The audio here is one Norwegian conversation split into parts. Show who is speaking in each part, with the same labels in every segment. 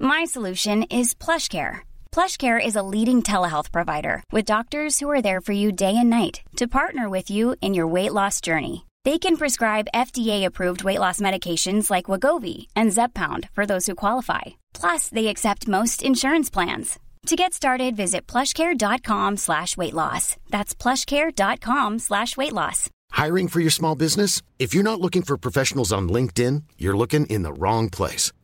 Speaker 1: My solution is PlushCare. PlushCare is a leading telehealth provider with doctors who are there for you day and night to partner with you in your weight loss journey. They can prescribe FDA-approved weight loss medications like Wagovi and Zepbound for those who qualify. Plus, they accept most insurance plans. To get started, visit plushcare.com slash weight loss. That's plushcare.com slash weight loss.
Speaker 2: Hiring for your small business? If you're not looking for professionals on LinkedIn, you're looking in the wrong place.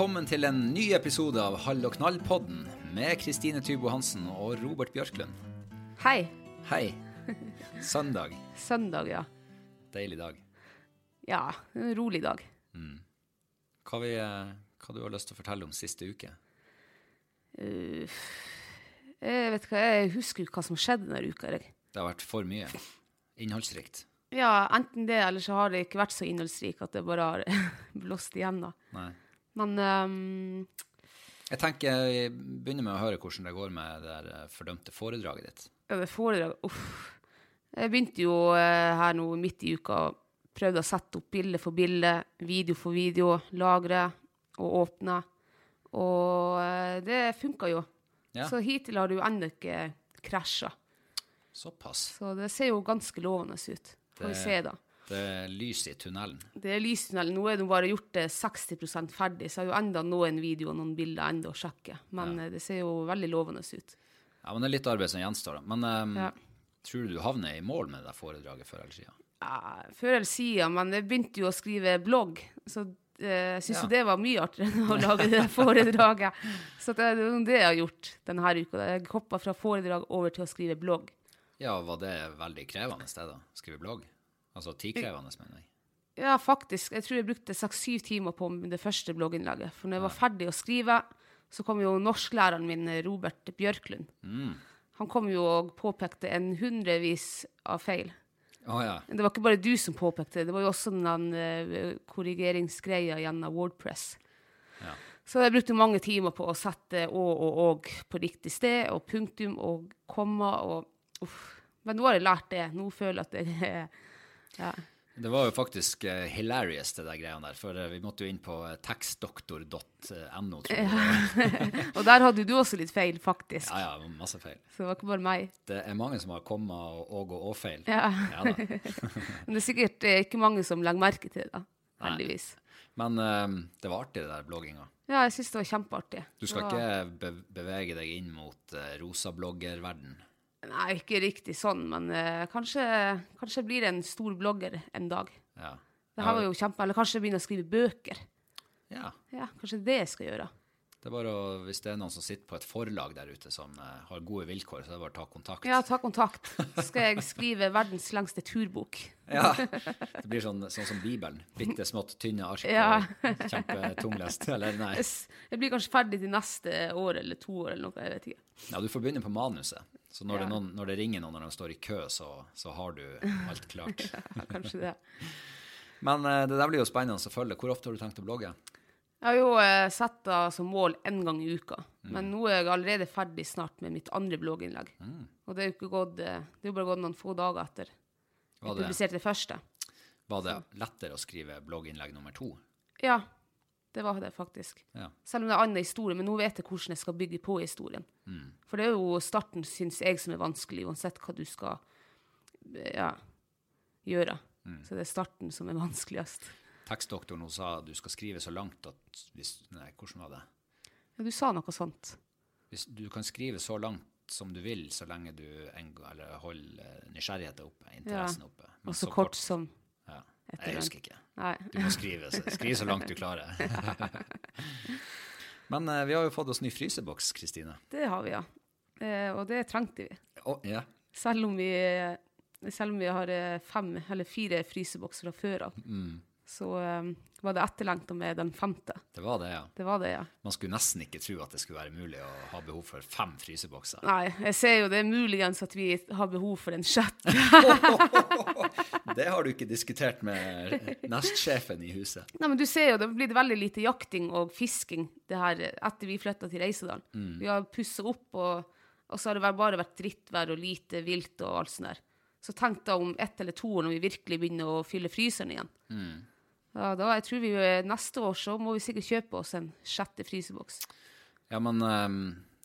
Speaker 3: Velkommen til en ny episode av Hall og knall-podden med Kristine Tybo Hansen og Robert Bjørklund.
Speaker 4: Hei.
Speaker 3: Hei. Søndag.
Speaker 4: Søndag, ja.
Speaker 3: Deilig dag.
Speaker 4: Ja, en rolig dag.
Speaker 3: Hva, vi, eh, hva du har lyst til å fortelle om siste uke?
Speaker 4: Uh, jeg vet hva, jeg husker ikke hva som skjedde denne uka. Jeg.
Speaker 3: Det har vært for mye. Innholdsrikt.
Speaker 4: Ja, enten det, eller så har det ikke vært så innholdsrikt at det bare har blåst igjen, da.
Speaker 3: Nei.
Speaker 4: Men um,
Speaker 3: Jeg tenker jeg begynner med å høre hvordan det går med det der eh, fordømte foredraget ditt.
Speaker 4: ja, det foredraget Uff. Jeg begynte jo eh, her nå midt i uka og prøvde å sette opp bilde for bilde, video for video, lagre og åpne. Og eh, det funka jo.
Speaker 3: Ja.
Speaker 4: Så hittil har det jo ennå ikke krasja.
Speaker 3: Såpass.
Speaker 4: Så det ser jo ganske lovende ut. Får vi se, da.
Speaker 3: Det er lys i tunnelen.
Speaker 4: Det er lys i tunnelen. Nå er det bare gjort det 60% ferdig, så jeg har jo enda noen videoer og noen bilder enda å sjekke. Men ja. det ser jo veldig lovende ut.
Speaker 3: Ja, men det er litt arbeid som gjenstår. da. Men um,
Speaker 4: Ja.
Speaker 3: tror du du havner i mål med det foredraget før eller siden?
Speaker 4: Ja, før eller siden, men jeg begynte jo å skrive blogg, så eh, jeg syns
Speaker 3: Ja.
Speaker 4: jo det var mye artigere enn å lage det foredraget. Så det er det jeg har gjort denne uka. Jeg hoppa fra foredrag over til å skrive blogg.
Speaker 3: Ja, var det veldig krevende sted da? Skrive blogg? Altså tidkrevende, mener jeg.
Speaker 4: Ja, faktisk. Jeg tror jeg brukte seks-syv timer på det første blogginnlaget. For når jeg var ferdig å skrive, så kom jo norsklæreren min, Robert Bjørklund. Han kom jo og påpekte en hundrevis av feil.
Speaker 3: Oh, ja.
Speaker 4: Det var ikke bare du som påpekte det, det var jo også den uh, korrigeringsgreia gjennom Wordpress.
Speaker 3: Ja.
Speaker 4: Så jeg brukte mange timer på å sette å og og på riktig sted, og punktum og komma og uff. Men nå har jeg lært det. Nå føler jeg at det er ja.
Speaker 3: Det var jo faktisk uh, hilarious, det der greiene der. For uh, vi måtte jo inn på eh, tekstdoktor.no, tror jeg.
Speaker 4: Og der hadde du også litt feil, faktisk.
Speaker 3: Ja, ja, masse feil.
Speaker 4: Så det var ikke bare meg.
Speaker 3: Det er mange som har komma og og og og-feil.
Speaker 4: Ja.
Speaker 3: ja
Speaker 4: Men det er sikkert ikke mange som legger merke til det, da. Heldigvis.
Speaker 3: Men eh, det var artig, det der blogginga.
Speaker 4: Ja, jeg syns det var kjempeartig.
Speaker 3: Du skal
Speaker 4: var-
Speaker 3: ikke be bevege deg inn mot uh, rosabloggerverden.
Speaker 4: Nei, ikke riktig sånn, men uh, kanskje, kanskje blir en stor blogger en dag.
Speaker 3: Ja.
Speaker 4: Det her var jo kjempe... Eller kanskje begynne å skrive bøker.
Speaker 3: ja.
Speaker 4: Ja, kanskje det det jeg skal gjøre.
Speaker 3: Det er bare å, Hvis det er noen som sitter på et forlag der ute som uh, har gode vilkår, så er det bare å ta kontakt.
Speaker 4: Ja, ta kontakt. Så skal jeg skrive verdens lengste turbok.
Speaker 3: Ja. Det blir sånn, sånn som Bibelen. Bitte smått, tynne ark.
Speaker 4: Ja.
Speaker 3: og Kjempetunglest. Eller nei.
Speaker 4: Jeg blir kanskje ferdig til neste år eller to år eller noe, jeg vet ikke.
Speaker 3: Ja, du får begynne på manuset. Så når,
Speaker 4: Ja.
Speaker 3: det, noen, når det ringer noen når de står i kø, så, så har du alt klart.
Speaker 4: Ja, kanskje det.
Speaker 3: Men eh, det der blir jo spennende å følge. Hvor ofte har du tenkt å blogge?
Speaker 4: Jeg har jo eh, satt det som mål én gang i uka,
Speaker 3: Mm.
Speaker 4: men nå er jeg allerede ferdig snart med mitt andre blogginnlegg.
Speaker 3: Mm.
Speaker 4: Og det er jo ikke gått, eh, det er bare gått noen få dager etter jeg publiserte det første.
Speaker 3: var det lettere å skrive blogginnlegg nummer to?
Speaker 4: Ja, det var det faktisk.
Speaker 3: Ja.
Speaker 4: Selv om det er en annen historie, men nå vet jeg hvordan jeg skal bygge på historien.
Speaker 3: Mm.
Speaker 4: For det er jo starten, syns jeg, som er vanskelig, uansett hva du skal eh, ja, gjøre.
Speaker 3: Mm.
Speaker 4: Så det er starten som er vanskeligst.
Speaker 3: Tekstdoktoren hun sa du skal skrive så langt at hvis, Nei, hvordan var det?
Speaker 4: Ja, du sa noe sånt.
Speaker 3: Hvis du kan skrive så langt som du vil, så lenge du eller holder nysgjerrigheten oppe, interessen oppe. Men
Speaker 4: Og så kort som
Speaker 3: ja.
Speaker 4: Et
Speaker 3: Jeg husker ikke.
Speaker 4: Nei.
Speaker 3: Du må skrive, skrive så langt du klarer. Men eh, vi har jo fått oss ny fryseboks, Kristine.
Speaker 4: Det har vi, ja. Eh, og det trengte vi.
Speaker 3: Oh, yeah.
Speaker 4: Selv om vi, selv om vi har eh, fem eller fire frysebokser fra før av,
Speaker 3: Mm.
Speaker 4: Så eh, var det etterlengta med den femte.
Speaker 3: Det var det, ja.
Speaker 4: Det var det, ja.
Speaker 3: Man skulle nesten ikke tro at det skulle være mulig å ha behov for fem frysebokser.
Speaker 4: Nei, jeg ser jo det er muligens at vi har behov for en sjette.
Speaker 3: Det har du ikke diskutert med nestsjefen i huset.
Speaker 4: Nei, men du ser jo, det blir veldig lite jakting og fisking det her etter vi flytta til Reisedalen. Vi har pussa opp, og, og så har det bare vært drittvær og lite vilt og alt sånt der. Så tenk da om ett eller to år når vi virkelig begynner å fylle fryseren igjen. Ja, da, jeg tror vi Neste år så må vi sikkert kjøpe oss en sjette fryseboks.
Speaker 3: Ja, men um,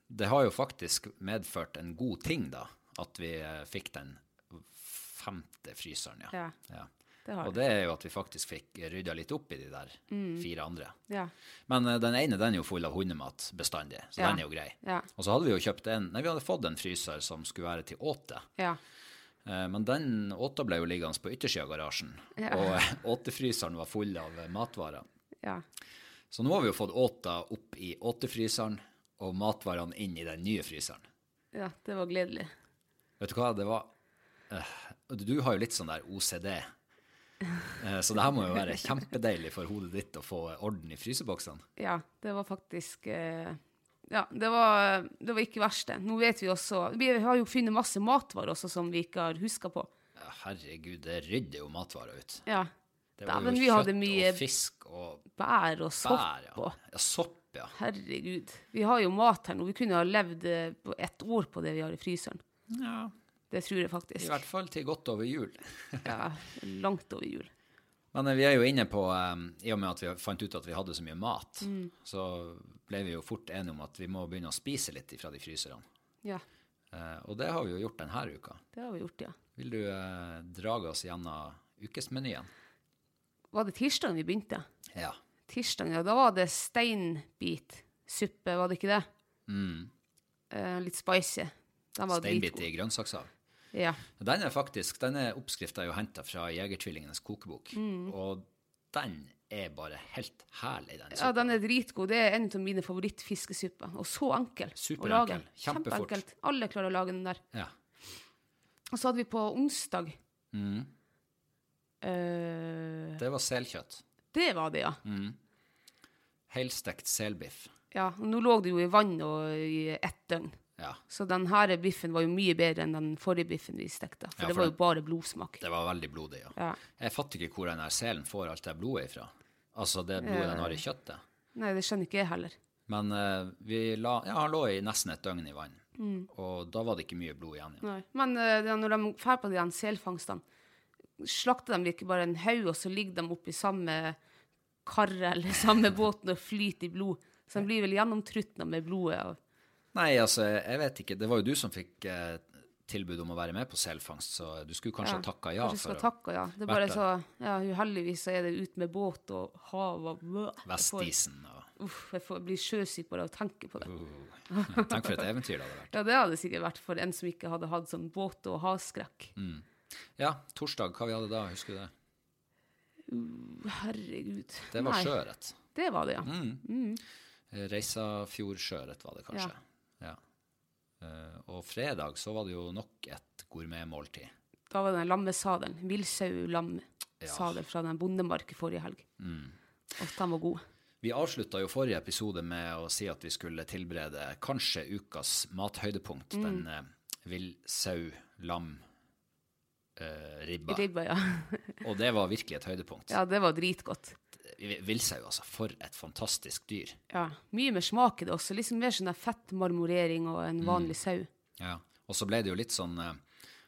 Speaker 3: det har jo faktisk medført en god ting, da, at vi eh, fikk den femte fryseren, ja.
Speaker 4: Ja,
Speaker 3: ja.
Speaker 4: det har
Speaker 3: Og det er jo at vi faktisk fikk rydda litt opp i de der fire andre.
Speaker 4: Ja.
Speaker 3: Men uh, den ene den er jo full av hundemat bestandig, så
Speaker 4: Ja.
Speaker 3: den er jo grei.
Speaker 4: Ja.
Speaker 3: Og så hadde vi jo kjøpt en Nei, vi hadde fått en fryser som skulle være til åte. Eh, Men den åta ble jo liggende på yttersida av garasjen,
Speaker 4: Ja.
Speaker 3: og eh, åtefryseren var full av eh, matvarer.
Speaker 4: ja.
Speaker 3: Så nå har vi jo fått åta opp i åtefryseren, og matvarene inn i den nye fryseren.
Speaker 4: Ja, det var gledelig.
Speaker 3: Vet du hva, det var Du har jo litt sånn der OCD. Så det her må jo være kjempedeilig for hodet ditt å få orden i fryseboksene.
Speaker 4: Ja, det var faktisk eh, Ja, det var, det var ikke verst, det. Nå vet vi også Vi har jo funnet masse matvarer også som vi ikke har huska på.
Speaker 3: Ja, herregud, det rydder jo matvarer ut.
Speaker 4: Ja.
Speaker 3: Det var jo
Speaker 4: vi hadde
Speaker 3: kjøtt
Speaker 4: mye
Speaker 3: og fisk og
Speaker 4: bær og sopp
Speaker 3: bær. Ja.
Speaker 4: og
Speaker 3: ja, sopp, ja.
Speaker 4: Herregud. Vi har jo mat her nå. Vi kunne ha levd et på ett år på det vi har i fryseren.
Speaker 3: ja.
Speaker 4: Det tror jeg faktisk.
Speaker 3: I hvert fall til godt over jul.
Speaker 4: Ja, langt over jul.
Speaker 3: Men eh, vi er jo inne på, eh, i og med at vi fant ut at vi hadde så mye mat,
Speaker 4: Mm.
Speaker 3: så ble vi jo fort enige om at vi må begynne å spise litt fra de fryserne.
Speaker 4: Ja,
Speaker 3: Eh, og det har vi jo gjort denne uka.
Speaker 4: det har vi gjort, ja.
Speaker 3: Vil du eh, drage oss gjennom ukesmenyen?
Speaker 4: Var det tirsdag vi begynte?
Speaker 3: Ja.
Speaker 4: Tirsdag, ja. Da var det steinbitsuppe, var det ikke det?
Speaker 3: Mm.
Speaker 4: Eh, litt spicy.
Speaker 3: Steinbit i grønnsakshav.
Speaker 4: Ja.
Speaker 3: Den er faktisk, denne oppskrifta er jo henta fra Jegertvillingenes kokebok.
Speaker 4: Mm.
Speaker 3: Og den er bare helt herlig, den
Speaker 4: ja, den er dritgod. Det er en av mine favorittfiskesupper. Og så enkel å lage. Enkel.
Speaker 3: Kjempefort.
Speaker 4: Kjempeenkelt. Alle klarer å lage den der.
Speaker 3: Ja.
Speaker 4: Og så hadde vi på onsdag
Speaker 3: Mm.
Speaker 4: uh,
Speaker 3: Det var selkjøtt.
Speaker 4: Det var det, ja.
Speaker 3: Mm. Helstekt selbiff.
Speaker 4: ja. Og nå lå det jo i vann og i ett døgn.
Speaker 3: Ja,
Speaker 4: Så den her biffen var jo mye bedre enn den forrige biffen vi stekte. For
Speaker 3: Ja,
Speaker 4: det var jo bare blodsmak.
Speaker 3: det var veldig blodig, ja.
Speaker 4: Ja.
Speaker 3: Jeg fatter ikke hvor den her selen får alt det blodet ifra. Altså det blodet den har i kjøttet.
Speaker 4: Nei, det skjønner ikke jeg heller.
Speaker 3: Men uh, vi la, ja, han lå i nesten et døgn i vann, og da var det ikke mye blod igjen. ja.
Speaker 4: Nei. Men uh, når de drar på de selfangstene, slakter de ikke bare en haug, og så ligger de oppi samme karre eller samme båten og flyter i blod? Så de blir vel gjennomtrutna med blodet. Og,
Speaker 3: Nei, altså, jeg vet ikke. Det var jo du som fikk eh, tilbud om å være med på selfangst, så du skulle kanskje ha takka ja.
Speaker 4: Kanskje skal takke, ja. Det er bare så, ja, Uheldigvis så er det ut med båt og hav og blø.
Speaker 3: Vestisen og
Speaker 4: Uff, jeg får bli sjøsyk bare av å tenke på det.
Speaker 3: Tenk for et eventyr det hadde vært.
Speaker 4: Ja, det hadde sikkert vært for en som ikke hadde hatt sånn båt- og havskrekk.
Speaker 3: Mm. Ja, torsdag, hva vi hadde da, husker du det?
Speaker 4: Herregud.
Speaker 3: Det var
Speaker 4: Nei,
Speaker 3: sjøørret.
Speaker 4: Det var det, ja.
Speaker 3: Mm. Reisafjordsjøørret var det kanskje. Ja. Eh, og fredag så var det jo nok et gourmetmåltid.
Speaker 4: Da var det den lammesadelen. Villsau-lammesadel fra den bondemarken forrige helg.
Speaker 3: Mm.
Speaker 4: Og den var god.
Speaker 3: Vi avslutta jo forrige episode med å si at vi skulle tilberede kanskje ukas mathøydepunkt. Den eh, villsau, lam, eh, ribba.
Speaker 4: Ribba, ja.
Speaker 3: Og det var virkelig et høydepunkt.
Speaker 4: ja, det var dritgodt.
Speaker 3: Villsau, altså. For et fantastisk dyr.
Speaker 4: Ja, Mye mer smak i det også. Liksom mer sånn fettmarmorering og en
Speaker 3: Mm.
Speaker 4: vanlig sau.
Speaker 3: Ja. Og så ble det jo litt sånn eh,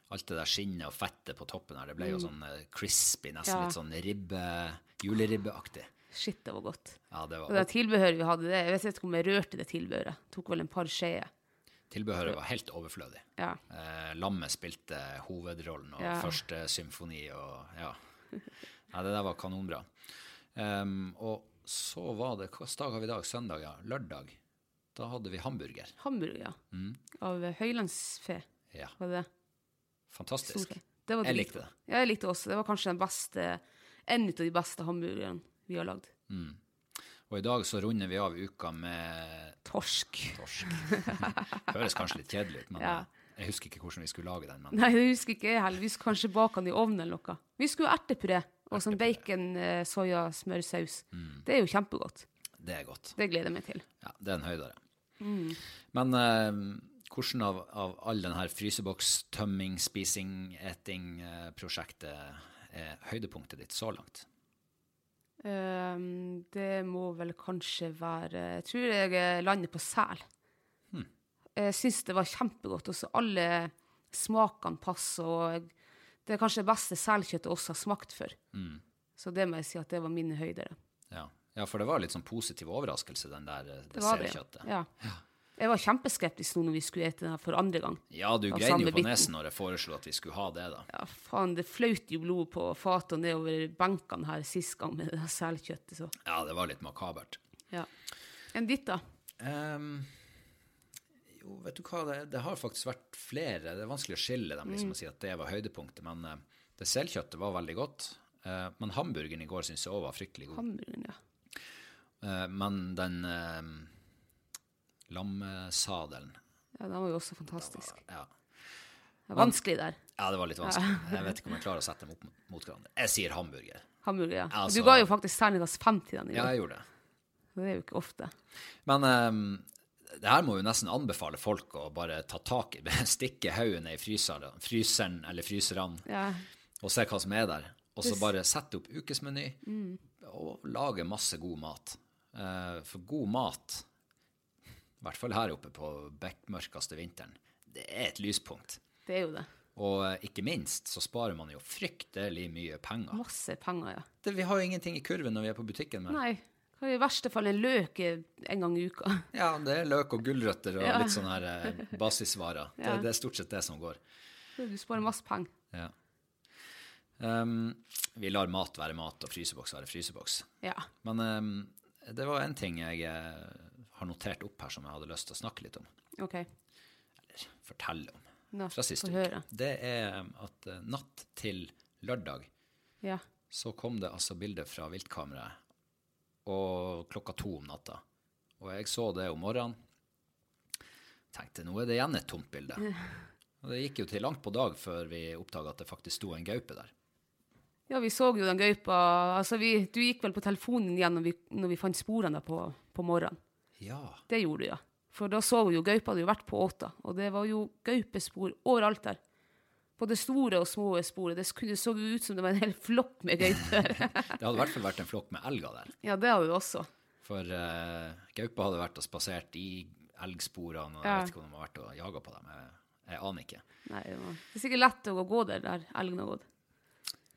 Speaker 3: Alt det der skinnet og fettet på toppen her, det ble jo sånn eh, crispy, nesten
Speaker 4: Mm. Ja.
Speaker 3: litt sånn ribbe, juleribbeaktig.
Speaker 4: Shit, det var godt.
Speaker 3: Ja, det
Speaker 4: Og
Speaker 3: var
Speaker 4: det tilbehøret vi hadde, det, jeg vet ikke om jeg rørte det tilbehøret. Tok vel en par skjeer.
Speaker 3: Tilbehøret var helt overflødig.
Speaker 4: Ja.
Speaker 3: Eh, lammet spilte hovedrollen og
Speaker 4: Ja.
Speaker 3: første symfoni og ja. Nei, Det der var kanonbra. Em, og så var det Hvilken dag har vi i dag? Søndag, ja. Lørdag. Da hadde vi hamburger.
Speaker 4: Hamburger, ja.
Speaker 3: Mm.
Speaker 4: Av høylandsfe,
Speaker 3: Ja,
Speaker 4: var det det?
Speaker 3: fantastisk.
Speaker 4: Storfe. Det var
Speaker 3: Jeg likte det.
Speaker 4: Ja, jeg likte det også. Det var kanskje den beste, en av de beste hamburgerne vi har lagd.
Speaker 3: Og i dag så runder vi av uka med
Speaker 4: Torsk.
Speaker 3: torsk. Høres kanskje litt kjedelig ut, men
Speaker 4: Ja.
Speaker 3: jeg husker ikke hvordan vi skulle lage den. Men
Speaker 4: Nei, det husker ikke jeg heller. Vi skulle kanskje bake den i ovnen eller noe. Vi skulle ha ertepuré og sånn bacon, eh, soya, smørsaus.
Speaker 3: Mm.
Speaker 4: Det er jo kjempegodt.
Speaker 3: det er godt.
Speaker 4: Det gleder jeg meg til.
Speaker 3: Ja, det er en høydere.
Speaker 4: Mm.
Speaker 3: Men eh, hvordan av, av all den her fryseboks, tømming, spising, eting-prosjektet er høydepunktet ditt så langt?
Speaker 4: Um, det må vel kanskje være Jeg tror jeg eh, lander på sel.
Speaker 3: Hmm.
Speaker 4: Jeg syns det var kjempegodt. Også alle smakene passer. Og jeg, det er kanskje det beste selkjøttet også har smakt før.
Speaker 3: Mm.
Speaker 4: Så det må jeg si at det var mine høyde.
Speaker 3: Ja. ja, for det var litt sånn positiv overraskelse, den der eh,
Speaker 4: Det det.
Speaker 3: dessertkjøttet.
Speaker 4: Ja. Jeg var kjempeskeptisk nå når vi skulle spise den for andre gang.
Speaker 3: Ja, du grein jo på nesen når jeg foreslo at vi skulle ha det, da.
Speaker 4: Ja, faen, det fløyt jo blod på fatet og nedover benkene her sist gang med det selkjøttet, så
Speaker 3: Ja, det var litt makabert.
Speaker 4: ja. Enn ditt, da?
Speaker 3: Ehm, jo, vet du hva, det, det har faktisk vært flere. Det er vanskelig å skille dem,
Speaker 4: Mm.
Speaker 3: liksom, og si at det var høydepunktet. Men uh, det selkjøttet var veldig godt. Eh, men hamburgeren i går syns jeg òg var fryktelig god.
Speaker 4: Hamburgeren, ja.
Speaker 3: Eh, men den uh, lammesadelen
Speaker 4: Ja, Den var jo også fantastisk.
Speaker 3: ja.
Speaker 4: Det var vanskelig der.
Speaker 3: ja, det var litt vanskelig. Jeg vet ikke om jeg klarer å sette dem opp mot, mot hverandre. Jeg sier hamburger.
Speaker 4: Hamburger, ja.
Speaker 3: Altså-
Speaker 4: du ga jo faktisk terningkast fem til den i
Speaker 3: Ja, jeg gjorde det.
Speaker 4: Det er jo ikke ofte.
Speaker 3: Men ehm, det her må jo nesten anbefale folk å bare ta tak i Stikke hodet ned i fryseren, fryseren eller fryserne
Speaker 4: Ja.
Speaker 3: og se hva som er der. Og så bare sette opp ukesmeny og lage masse god mat. Eh, for god mat, i hvert fall her oppe på bekmørkeste vinteren, det er et lyspunkt.
Speaker 4: Det er jo det.
Speaker 3: Og eh, ikke minst så sparer man jo fryktelig mye penger.
Speaker 4: Masse penger, ja.
Speaker 3: Det, vi har jo ingenting i kurven når vi er på butikken. Med.
Speaker 4: Nei. I verste fall en løk en gang i uka.
Speaker 3: Ja, det er løk og gulrøtter og
Speaker 4: Ja.
Speaker 3: litt sånne her eh, basisvarer. Det,
Speaker 4: Ja.
Speaker 3: det er stort sett det som går.
Speaker 4: Du sparer masse penger.
Speaker 3: Ja. Um, vi lar mat være mat og fryseboks være fryseboks.
Speaker 4: Ja.
Speaker 3: Men um, det var en ting jeg eh, har notert opp her som jeg hadde lyst til å snakke litt om.
Speaker 4: OK.
Speaker 3: Eller fortelle om.
Speaker 4: Nå,
Speaker 3: Fra
Speaker 4: sist
Speaker 3: uke. Det er um, at eh, natt til lørdag
Speaker 4: Ja.
Speaker 3: så kom det altså bilder fra viltkameraet og klokka to om natta. Og jeg så det om morgenen. Tenkte nå er det igjen et tomt bilde. Og det gikk jo til langt på dag før vi oppdaga at det faktisk sto en gaupe der.
Speaker 4: Ja, vi så jo den gaupa altså vi, Du gikk vel på telefonen igjen når vi, når vi fant sporene på, på morgenen.
Speaker 3: Ja.
Speaker 4: Det gjorde du, ja. For da så vi jo gaupa hadde jo vært på åta, og det var jo gaupespor overalt der. Både store og små sporet. Det så ut som det var en hel flokk med gauper.
Speaker 3: Det hadde i hvert fall vært en flokk med elger der.
Speaker 4: ja, det hadde det også.
Speaker 3: For uh, gaupa hadde vært og spasert i elgsporene, og
Speaker 4: Ja.
Speaker 3: jeg vet ikke om de har vært og jaga på dem. Jeg, jeg aner ikke.
Speaker 4: Nei, det, er sikkert lett å gå der der elgen har gått.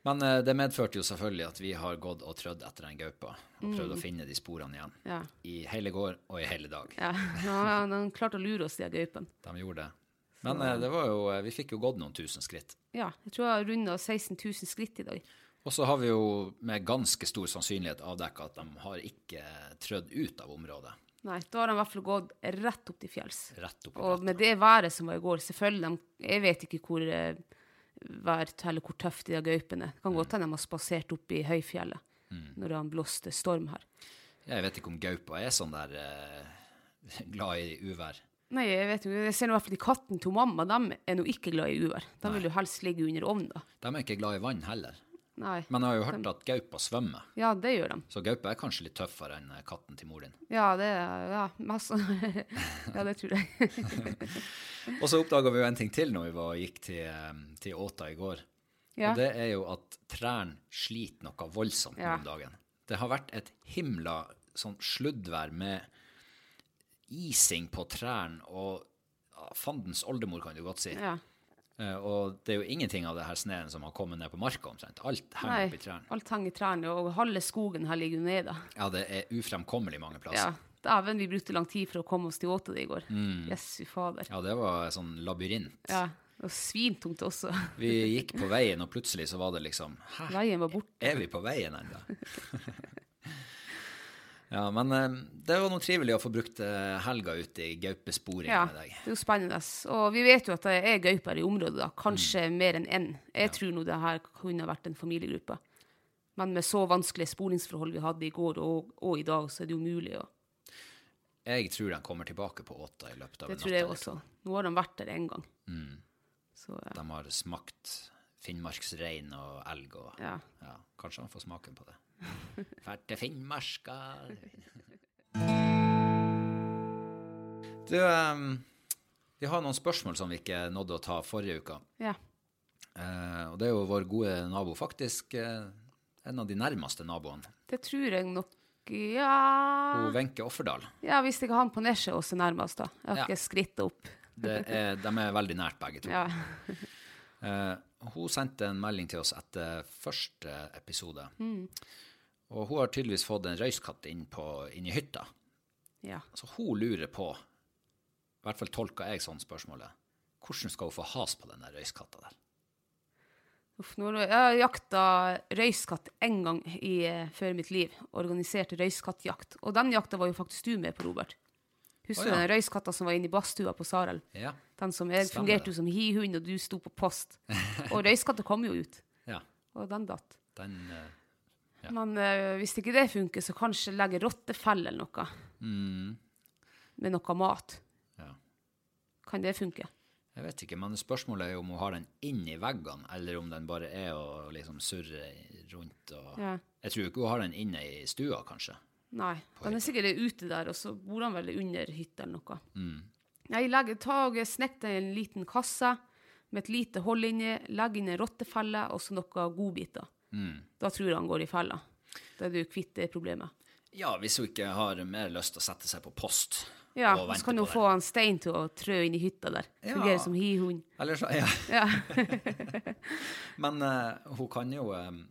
Speaker 3: Men uh, det medførte jo selvfølgelig at vi har gått og trødd etter den gaupa og prøvd å finne de sporene igjen.
Speaker 4: Ja.
Speaker 3: I hele går og i hele dag.
Speaker 4: Ja, ja de klarte å lure oss, de gaupene.
Speaker 3: De gjorde det. Men eh, det var jo, eh, vi fikk jo gått noen tusen skritt.
Speaker 4: Ja, jeg tror jeg har runda 16 000 skritt i dag.
Speaker 3: Og så har vi jo med ganske stor sannsynlighet avdekka at de har ikke trødd ut av området.
Speaker 4: Nei, da har de i hvert fall gått rett opp til fjells.
Speaker 3: Rett opp
Speaker 4: Og med det været som var i går, selvfølgelig, de, jeg vet ikke hvor eh, vært, eller hvor tøft de gaupene. Det kan godt hende de har spasert opp i høyfjellet når det blåste storm her.
Speaker 3: Jeg vet ikke om gaupa er sånn der eh, glad i uvær.
Speaker 4: Nei, jeg vet jo, jeg ser i hvert fall at katten til mamma, de er nå ikke glad i uvær. De vil jo helst ligge under ovnen da.
Speaker 3: De er ikke glad i vann heller.
Speaker 4: Nei.
Speaker 3: Men jeg har jo hørt at gaupa svømmer.
Speaker 4: Ja, det gjør de.
Speaker 3: Så gaupa er kanskje litt tøffere enn eh, katten til mor din.
Speaker 4: Ja, det Ja, Ja, det tror jeg.
Speaker 3: Og så oppdaga vi jo en ting til når vi var, gikk til, eh, til Åta i går.
Speaker 4: Ja.
Speaker 3: Og det er jo at trærne sliter noe voldsomt
Speaker 4: Ja.
Speaker 3: om dagen. Det har vært et himla sånn sluddvær med ising på trærne og fandens oldemor, kan du godt si.
Speaker 4: Ja.
Speaker 3: Uh, og det er jo ingenting av det her sneen som har kommet ned på marka omtrent. Alt henger oppi trærne.
Speaker 4: alt henger i trærne, og halve skogen her ligger nede.
Speaker 3: Ja, det er ufremkommelig mange plasser. Ja.
Speaker 4: Dæven, vi brukte lang tid for å komme oss til Åte i går.
Speaker 3: Mm.
Speaker 4: Jesu fader.
Speaker 3: Ja, det var sånn labyrint.
Speaker 4: Ja. Og svintungt også.
Speaker 3: Vi gikk på veien, og plutselig så var det liksom Hæ,
Speaker 4: Veien var borte.
Speaker 3: er vi på veien ennå? ja, men eh, det var noe trivelig å få brukt eh, helga ut i gaupesporing
Speaker 4: Ja,
Speaker 3: med
Speaker 4: det er jo spennende. Og vi vet jo at det er gauper i området, da. Kanskje
Speaker 3: Mm.
Speaker 4: mer enn én. Jeg tror nå det her kunne vært en familiegruppe. Men med så vanskelige sporingsforhold vi hadde i går og, og i dag, så er det jo mulig å
Speaker 3: Jeg tror de kommer tilbake på åtta i løpet av
Speaker 4: Det tror jeg også. Nå har de vært der én gang. Så ja.
Speaker 3: De har smakt finnmarksrein og elg og
Speaker 4: ja.
Speaker 3: ja, Kanskje han får smaken på det. Fælt til Finnmarka Du, um, vi har noen spørsmål som vi ikke nådde å ta forrige uke.
Speaker 4: ja.
Speaker 3: Uh, og det er jo vår gode nabo, faktisk Uh, en av de nærmeste naboene.
Speaker 4: Det tror jeg nok Ja,
Speaker 3: Hun Wenche Offerdal.
Speaker 4: ja hvis ikke han på Nesje også nærmest, da. Jeg har
Speaker 3: Ja.
Speaker 4: ikke skrittet opp.
Speaker 3: Det er, de er veldig nært, begge to.
Speaker 4: Ja.
Speaker 3: uh, hun sendte en melding til oss etter første episode. Og hun har tydeligvis fått en røyskatt inn, på, inn i hytta.
Speaker 4: ja.
Speaker 3: Så hun lurer på, i hvert fall tolka jeg sånn spørsmålet, hvordan skal hun få has på den røyskatta der?
Speaker 4: Uff, nå, har jeg har jakta røyskatt én gang i, før før mitt liv. Organisert røyskattjakt. Og den jakta var jo faktisk du med på, Robert. Husker
Speaker 3: oh, ja.
Speaker 4: du den røyskatta som var inne i badstua på Sarel?
Speaker 3: Ja.
Speaker 4: Den som jeg
Speaker 3: Stemmer
Speaker 4: fungerte jo som hihund, og du sto på post. Og røyskatta kom jo ut,
Speaker 3: ja.
Speaker 4: og den datt.
Speaker 3: Den eh, Ja.
Speaker 4: Men uh, hvis ikke det funker, så kanskje legge rottefelle eller noe. Med noe mat.
Speaker 3: Mm. Ja.
Speaker 4: Kan det funke?
Speaker 3: Jeg vet ikke, men spørsmålet er jo om hun har den inni i veggene, eller om den bare er å liksom surre rundt. Og...
Speaker 4: Ja.
Speaker 3: Jeg tror ikke hun har den inne i stua, kanskje.
Speaker 4: Nei. Den er sikkert ute der, og så bor han vel under hytta eller noe.
Speaker 3: Mm.
Speaker 4: Jeg legger tag, snekter en liten kasse med et lite hold inni, legger inn en rottefelle og så noen godbiter.
Speaker 3: Mm.
Speaker 4: Da tror jeg han går i fella. Da er du kvitt det problemet.
Speaker 3: Ja, hvis hun ikke har mer lyst til å sette seg på post
Speaker 4: Ja,
Speaker 3: og
Speaker 4: så kan
Speaker 3: hun
Speaker 4: du få han Stein til å trø inn i hytta der.
Speaker 3: Ja.
Speaker 4: Fungere som hihund.
Speaker 3: Eller så, ja.
Speaker 4: Ja.
Speaker 3: Men uh, hun kan jo um,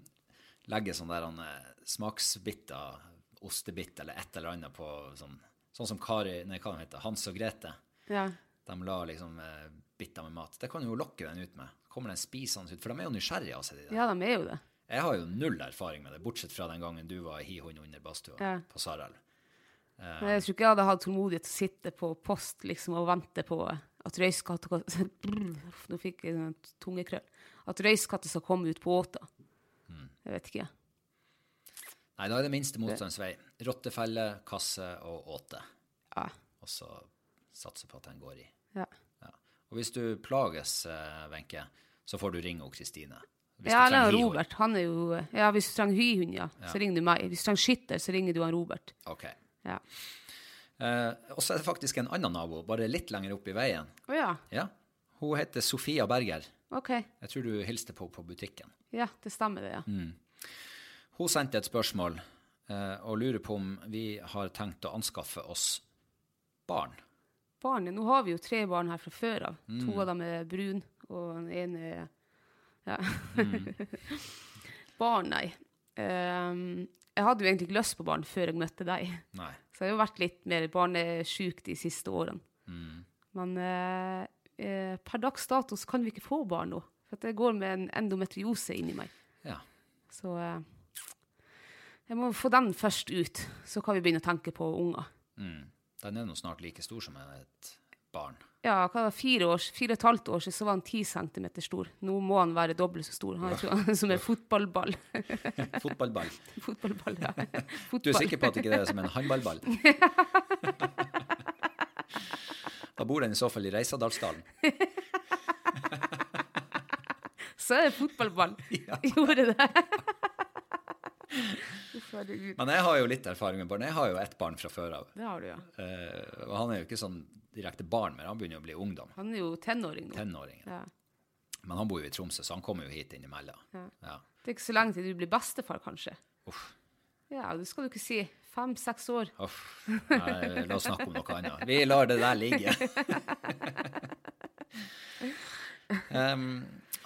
Speaker 3: legge sånne der, smaksbitter, smaksbiter, ostebit eller et eller annet på sånn, sånn som Kari, nei, hva heter, Hans og Grete.
Speaker 4: ja.
Speaker 3: De la liksom uh, biter med mat. Det kan jo lokke den ut med. Kommer den spisende ut, for de er jo nysgjerrige Altså, de der.
Speaker 4: ja, de er jo det.
Speaker 3: Jeg har jo null erfaring med det, bortsett fra den gangen du var hi hund under badstua
Speaker 4: Ja.
Speaker 3: på Sarel.
Speaker 4: Uh, jeg tror ikke jeg hadde hatt tålmodighet til å sitte på post liksom, og vente på at røyskatter Nå fikk jeg en tungekrøll. At røyskatter skal komme ut på åta.
Speaker 3: Mm.
Speaker 4: Jeg vet ikke.
Speaker 3: Nei, da er det minste motstands vei. Rottefelle, kasse og åte.
Speaker 4: Ja.
Speaker 3: Og så satse på at den går i.
Speaker 4: Ja.
Speaker 3: Ja. Og hvis du plages, eh, Wenche, så får du ringe Kristine.
Speaker 4: Ja, eller
Speaker 3: hihund.
Speaker 4: Robert. Han er jo Ja, hvis du trenger hyhund, ja, så ringer du meg. Hvis du trenger skytter, så ringer du han Robert.
Speaker 3: Ok.
Speaker 4: Ja.
Speaker 3: Eh, og så er det faktisk en annen nabo, bare litt lenger opp i veien.
Speaker 4: Å ja.
Speaker 3: Ja. Hun heter Sofia Berger.
Speaker 4: OK.
Speaker 3: Jeg tror du hilste på på butikken.
Speaker 4: Ja, det stemmer det, ja.
Speaker 3: Mm. Hun sendte et spørsmål eh, og lurer på om vi har tenkt å anskaffe oss barn.
Speaker 4: Barn? Nå har vi jo tre barn her fra før av.
Speaker 3: Mm.
Speaker 4: To av dem er brun, og den ene er Ja.
Speaker 3: Mm.
Speaker 4: barn, nei. Um, jeg hadde jo egentlig ikke lyst på barn før jeg møtte deg.
Speaker 3: Nei.
Speaker 4: Så jeg har jo vært litt mer barnesjuk de siste årene.
Speaker 3: Mm.
Speaker 4: Men uh, per dags dato så kan vi ikke få barn nå. For at jeg går med en endometriose inni meg.
Speaker 3: Ja.
Speaker 4: Så uh, jeg må få den først ut, så kan vi begynne å tenke på unger.
Speaker 3: Mm. Den er nå snart like stor som et barn.
Speaker 4: Ja, fire, år, fire og et halvt år siden så var han ti centimeter stor. Nå må han være dobbelt så stor. Han er ikke, som en fotballball.
Speaker 3: Fotballball.
Speaker 4: Fotballball, ja.
Speaker 3: Du er sikker på at ikke det er som en håndballball? Da bor den i så fall i Reisadalsdalen.
Speaker 4: så er det fotballball. Gjorde det.
Speaker 3: Men jeg har jo litt erfaring med barn. Jeg har jo ett barn fra før av.
Speaker 4: Det har du, ja.
Speaker 3: Eh, og han er jo ikke sånn direkte barn, men han begynner jo å bli ungdom.
Speaker 4: Han er jo tenåring nå.
Speaker 3: Tenåring.
Speaker 4: Ja.
Speaker 3: Men han bor jo i Tromsø, så han kommer jo hit innimellom. Ja.
Speaker 4: Det er ikke så lenge til du blir bestefar, kanskje.
Speaker 3: Uff.
Speaker 4: Ja, det skal du ikke si. Fem-seks år.
Speaker 3: Uff. Nei, la oss snakke om noe annet. Vi lar det der ligge. um,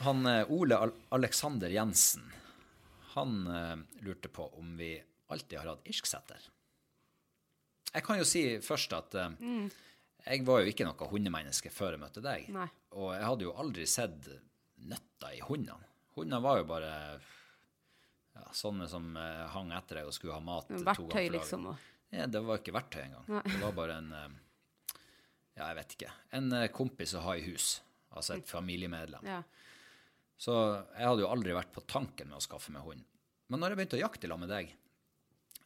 Speaker 3: han eh, Ole Al Alexander Jensen, han uh, lurte på om vi alltid har hatt irsksetter. Jeg kan jo si først at eh, jeg var jo ikke noe hundemenneske før jeg møtte deg.
Speaker 4: Nei.
Speaker 3: Og jeg hadde jo aldri sett nøtta i hundene. Hundene var jo bare ja, sånne som eh, hang etter deg og skulle ha mat. to ganger for dagen.
Speaker 4: liksom. Og,
Speaker 3: Ja, det var ikke verktøy engang. Det var bare en eh, Ja, jeg vet ikke. En eh, kompis å ha i hus. Altså et familiemedlem.
Speaker 4: ja.
Speaker 3: Så jeg hadde jo aldri vært på tanken med å skaffe meg hund. Men når jeg begynte å jakte lag med deg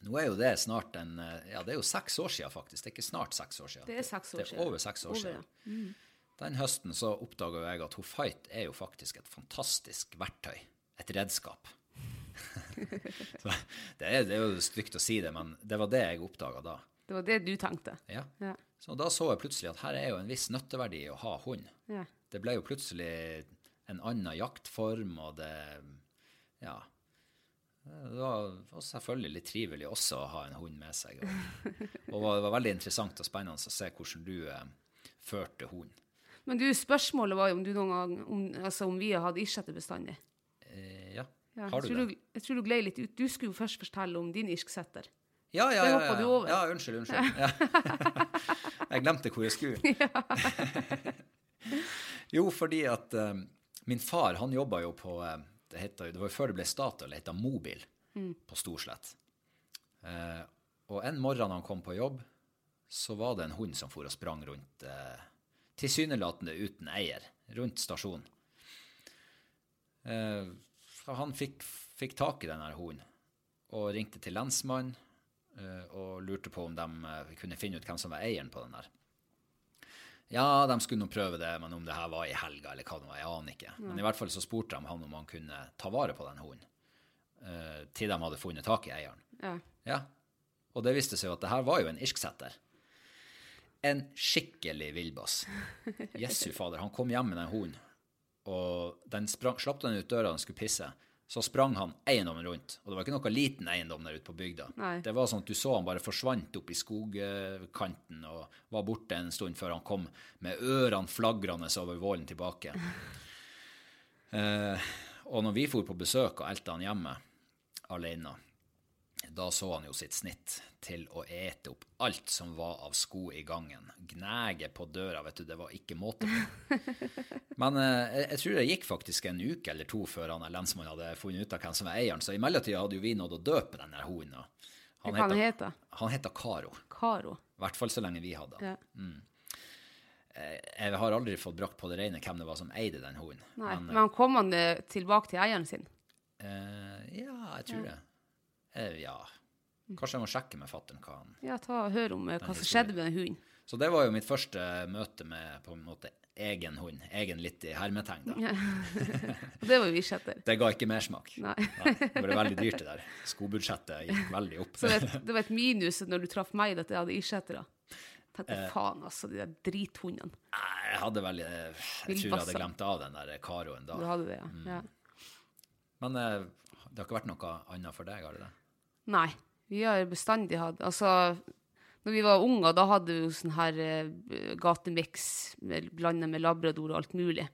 Speaker 3: Nå er jo det snart en eh, Ja, det er jo seks år siden, faktisk. Det er ikke snart seks år siden.
Speaker 4: Det er seks år
Speaker 3: Det er over seks år
Speaker 4: Over,
Speaker 3: siden.
Speaker 4: ja.
Speaker 3: Den høsten så oppdaga jeg at Fight er jo faktisk et fantastisk verktøy. Et redskap. så det, er, det er jo stygt å si det, men det var det jeg oppdaga da.
Speaker 4: Det var det du tenkte.
Speaker 3: Ja.
Speaker 4: Ja.
Speaker 3: Så da så jeg plutselig at her er jo en viss nytteverdi å ha hund.
Speaker 4: Ja.
Speaker 3: Det ble jo plutselig en annen jaktform, og det Ja. Det var selvfølgelig litt trivelig også å ha en hund med seg. Og, og det var veldig interessant og spennende å se hvordan du eh, førte hund.
Speaker 4: Men du, spørsmålet var jo om du noen gang om, altså om vi har hatt irsksetter bestandig.
Speaker 3: Eh, ja.
Speaker 4: Ja,
Speaker 3: har du
Speaker 4: jeg
Speaker 3: det?
Speaker 4: Du, jeg tror du glei litt ut. Du skulle jo først fortelle om din irsksetter.
Speaker 3: Ja, ja, ja, ja. Ja, unnskyld, unnskyld. Ja. jeg glemte hvor jeg skulle. jo, fordi at eh, min far, han jobba jo på eh, det, heter, det var jo før det ble Statoil, det het Mobil på Storslett. Eh, og en morgen han kom på jobb, så var det en hund som for og sprang rundt, eh, tilsynelatende uten eier, rundt stasjonen. Eh, han fikk, fikk tak i denne hunden og ringte til lensmannen eh, og lurte på om de eh, kunne finne ut hvem som var eieren på den der. Ja, de skulle nå prøve det, men om det her var i helga eller hva det var, jeg aner ikke. Men i hvert fall så spurte de han om han kunne ta vare på den hunden, uh, til de hadde funnet tak i eieren.
Speaker 4: Ja.
Speaker 3: Ja, og det viste seg jo at det her var jo en irsksetter. En skikkelig villbass. Jesu fader, han kom hjem med den hunden, og den sprang, slapp den ut døra den skulle pisse. Så sprang han eiendommen rundt, og det var ikke noe liten eiendom der ute på bygda.
Speaker 4: Nei.
Speaker 3: Det var sånn at du så han bare forsvant opp i skogkanten og var borte en stund før han kom med ørene flagrende over vålen tilbake. Eh, og når vi for på besøk og elte han hjemme alene, da så han jo sitt snitt til å ete opp alt som var av sko i gangen. Gnage på døra, vet du, det var ikke måte på. Men eh, jeg, tror det gikk faktisk en uke eller to før han lensmannen hadde funnet ut av hvem som var eieren, så i mellomtida hadde jo vi nådd å døpe den der hunden. Han
Speaker 4: Hva han heter?
Speaker 3: Han heter Karo.
Speaker 4: Karo.
Speaker 3: I hvert fall så lenge vi hadde han.
Speaker 4: Ja.
Speaker 3: Jeg har aldri fått brakt på det rene hvem det var som eide den hunden. Men,
Speaker 4: men kom han eh, tilbake til eieren sin?
Speaker 3: eh, ja, jeg tror det. Eh, ja. Kanskje jeg må sjekke med fattern hva han
Speaker 4: Ja, ta og hør om eh, hva som skjedde med den hunden.
Speaker 3: Så det var jo mitt første møte med på en måte egen hund. Egen litt i hermetegn, da.
Speaker 4: Og det var jo irsksetter.
Speaker 3: Det ga ikke mersmak.
Speaker 4: Nei.
Speaker 3: det ble veldig dyrt, det der. Skobudsjettet gikk veldig opp.
Speaker 4: Så det, det var et minus når du traff meg, at jeg hadde irsksettere. Tenkte
Speaker 3: Eh.
Speaker 4: faen, altså, de der drithundene.
Speaker 3: Nei, Jeg hadde veldig Jeg tror jeg hadde glemt av den der Karoen da.
Speaker 4: Du hadde det, ja.
Speaker 3: Mm.
Speaker 4: ja.
Speaker 3: Men eh, det har ikke vært noe annet for deg, har det det?
Speaker 4: Nei, vi har bestandig hatt Altså, når vi var unger, da hadde vi jo sånn her uh, gatemiks med- blandet med labrador og alt mulig.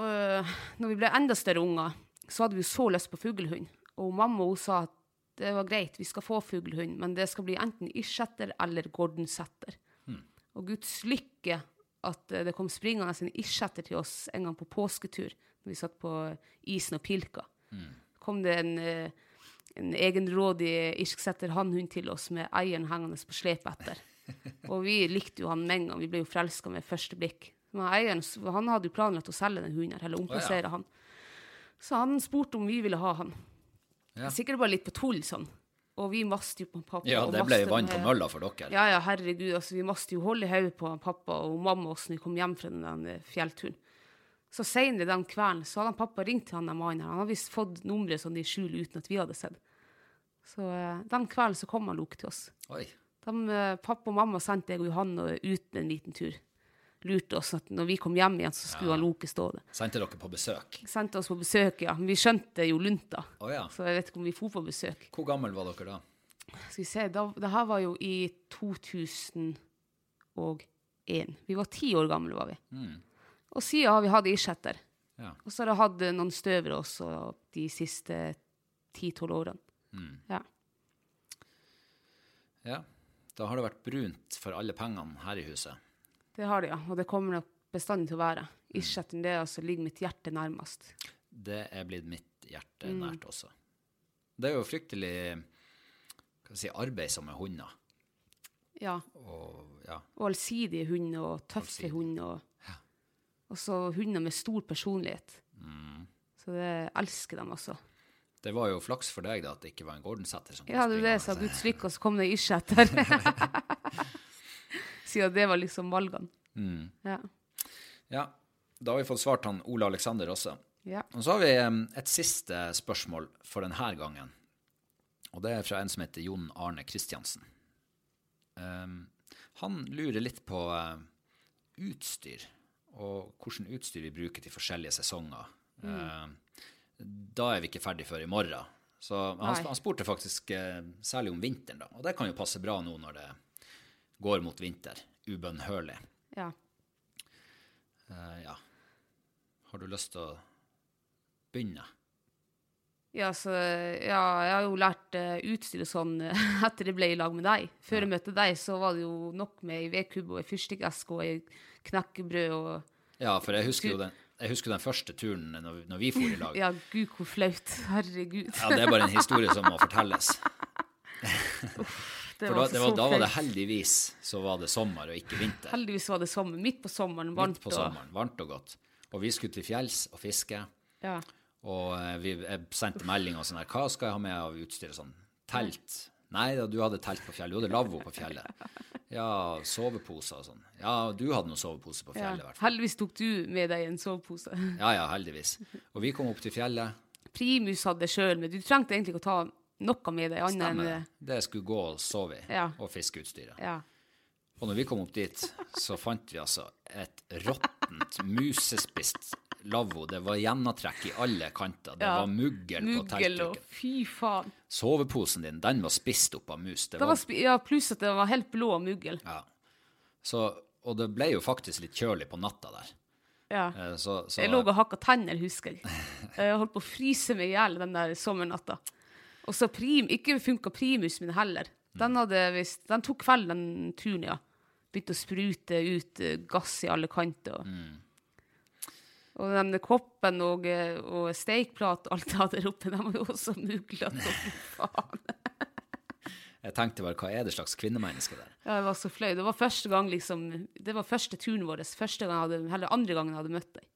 Speaker 4: Og uh, når vi ble enda større unger, så hadde vi jo så lyst på fuglehund. Og mamma hun sa at det var greit, vi skal få fuglehund, men det skal bli enten irsetter eller gordonsetter. Og Guds lykke at eh, det kom springende en irsetter til oss en gang på påsketur, når vi satt på isen og pilka. kom det en, eh, en egenrådig irsksetter hannhund til oss med eieren hengende på slep etter. Og vi likte jo han med en gang. Vi ble jo forelska med første blikk. Men eieren han hadde jo planlagt å selge den hunden, eller omplassere han. Så han spurte om vi ville ha han.
Speaker 3: Ja.
Speaker 4: Sikkert bare litt på tull, sånn. Og vi maste jo på pappa.
Speaker 3: Ja, det ble vann på mølla for dere.
Speaker 4: ja, ja, herregud. Altså, vi maste jo holde i hodet på pappa og mamma oss når vi kom hjem fra den fjellturen. Så senere den kvelden så hadde han pappa ringt til han der mannen. Han hadde visst fått nummeret sånn i skjul uten at vi hadde sett. Så eh, den kvelden så kom han Loke til oss.
Speaker 3: Oi.
Speaker 4: De, eh, pappa og mamma sendte jeg og Johanne ut en liten tur. Lurte oss at når vi kom hjem igjen, så skulle han Loke stå der.
Speaker 3: Sendte dere på besøk?
Speaker 4: Sendte oss på besøk, ja. Men vi skjønte jo lunta.
Speaker 3: Oh, ja.
Speaker 4: Så jeg vet ikke om vi dro på besøk.
Speaker 3: Hvor gammel var dere da?
Speaker 4: Skal vi se, da, det her var jo i 2001. Vi var ti år gamle, var vi. Og siden har vi hatt irsetter.
Speaker 3: Ja.
Speaker 4: Og så har jeg hatt eh, noen støvere også de siste ti-tolv årene. Ja.
Speaker 3: Ja. Da har det vært brunt for alle pengene her i huset.
Speaker 4: Det har det, ja. Og det kommer nok bestandig til å være. Irsetten det altså ligger mitt hjerte nærmest.
Speaker 3: Det er blitt mitt hjerte nært også. Det er jo fryktelig si, arbeidsomme hunder.
Speaker 4: Ja.
Speaker 3: Og ja,
Speaker 4: Og allsidige hunder og tøffe hunder. Og, og så hunder med stor personlighet. Så det elsker dem, også.
Speaker 3: det var jo flaks for deg da at det ikke var en Gordon-setter. som
Speaker 4: Ja, det var det
Speaker 3: springende.
Speaker 4: sa Guds lykke, og så kom det irsetter. Siden det var liksom valgene. Ja.
Speaker 3: Ja, da har vi fått svart han Ole Alexander også.
Speaker 4: ja.
Speaker 3: Og så har vi et siste spørsmål for denne gangen. Og det er fra en som heter Jon Arne Kristiansen. Um, han lurer litt på uh, utstyr, og hvilket utstyr vi bruker til forskjellige sesonger. Em, da er vi ikke ferdig før i morgen. Så han, han spurte faktisk eh, særlig om vinteren, da. Og det kan jo passe bra nå når det går mot vinter. Ubønnhørlig.
Speaker 4: ja.
Speaker 3: Uh, ja. Har du lyst til å begynne?
Speaker 4: Ja, så, ja, jeg har jo lært uh, utstyr og sånn eh, etter jeg ble i lag med deg. Før jeg møtte deg, så var det jo nok med ei vedkubbe og ei fyrstikkeske og ei knekkebrød og
Speaker 3: Ja, for jeg husker jo den, jeg husker den første turen når, når vi for i lag.
Speaker 4: Ja, gud, hvor flaut. Herregud.
Speaker 3: Ja, det er bare en historie som må fortelles.
Speaker 4: Det
Speaker 3: For da, det var,
Speaker 4: så
Speaker 3: da var det heldigvis så var det sommer og ikke vinter.
Speaker 4: Heldigvis var det sommer. Midt på sommeren. Varmt
Speaker 3: Midt på sommeren, varmt og godt. Og vi skulle til fjells og fiske.
Speaker 4: Ja.
Speaker 3: Og eh, vi, jeg sendte melding og sånn her, hva skal jeg ha med av utstyr sånn? Telt? Nei da, du hadde telt på fjellet. Du hadde lavvo på fjellet. Ja, soveposer og sånn. Ja, du hadde noen sovepose på fjellet Ja.
Speaker 4: Heldigvis tok du med deg en sovepose.
Speaker 3: Ja, ja, heldigvis. Og vi kom opp til fjellet.
Speaker 4: Primus hadde sjøl, men du trengte egentlig ikke å ta noe med deg annet enn
Speaker 3: det. Det skulle gå og sove i,
Speaker 4: Ja.
Speaker 3: og fiskeutstyret.
Speaker 4: Ja.
Speaker 3: Og når vi kom opp dit, så fant vi altså et råttent, musespist lavvo. Det var gjennomtrekk i alle kanter. Det
Speaker 4: Ja.
Speaker 3: var muggel, på
Speaker 4: Muggel og
Speaker 3: teltduken.
Speaker 4: fy faen.
Speaker 3: Soveposen din, den var spist opp av mus. Det
Speaker 4: Det
Speaker 3: var,
Speaker 4: var ja, pluss at det var helt blå muggel.
Speaker 3: ja. så, og det ble jo faktisk litt kjølig på natta der.
Speaker 4: Ja.
Speaker 3: Eh, Så, så,
Speaker 4: Jeg lå og hakka tenner, husker jeg. Jeg holdt på å fryse meg i hjel den der sommernatta. Og så prim, ikke funka primus min heller. Den, hadde visst, den tok kvelden, den turen, ja. Begynte å sprute ut eh, gass i alle kanter. Og den koppen og, og steikplate og alt jeg hadde der oppe, de var jo også muglete. Faen.
Speaker 3: jeg tenkte bare, hva er det slags kvinnemenneske der?
Speaker 4: Ja, jeg var så flau. Det var første gang liksom Det var første turen vår. Første gang jeg hadde, eller andre gangen jeg hadde møtt deg.